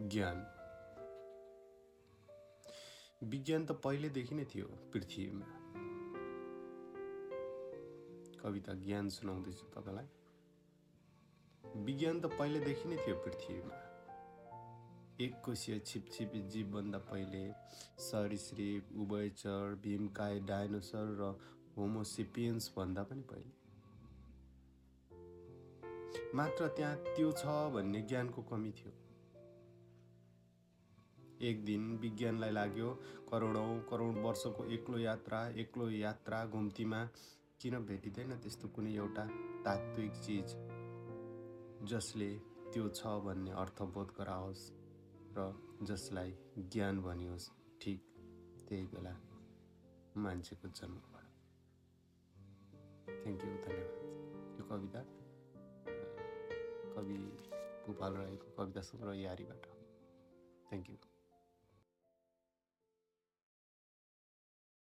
ज्ञान। विज्ञान त पहिलेदेखि नै थियो पृथ्वीमा। कविता ज्ञान सुनाउँदैछु तपाईँलाई। विज्ञान त पहिलेदेखि नै थियो पृथ्वीमा। एक कोशीय छिपछिपी जीवभन्दा पहिले सरीसृप उभयचर भीमकाय डाइनोसर र होमोसिपियन्स भन्दा पनि पहिले। मात्र त्यहाँ त्यो छ भन्ने ज्ञानको कमी थियो। एक दिन विज्ञानलाई लाग्यो करोडौँ करोड वर्षको एक्लो यात्रा एक्लो यात्रा घुम्तीमा किन भेटिँदैन त्यस्तो कुनै एउटा तात्विक चिज? जसले त्यो छ भन्ने अर्थबोध गराओस् र जसलाई ज्ञान भनियोस् ठिक त्यही बेला मान्छेको जन्म भयो थ्याङ्क यू धन्यवाद। यो कविता कवि भूपाल राईको कविता सङ्ग्रह यारीबाट। Thank you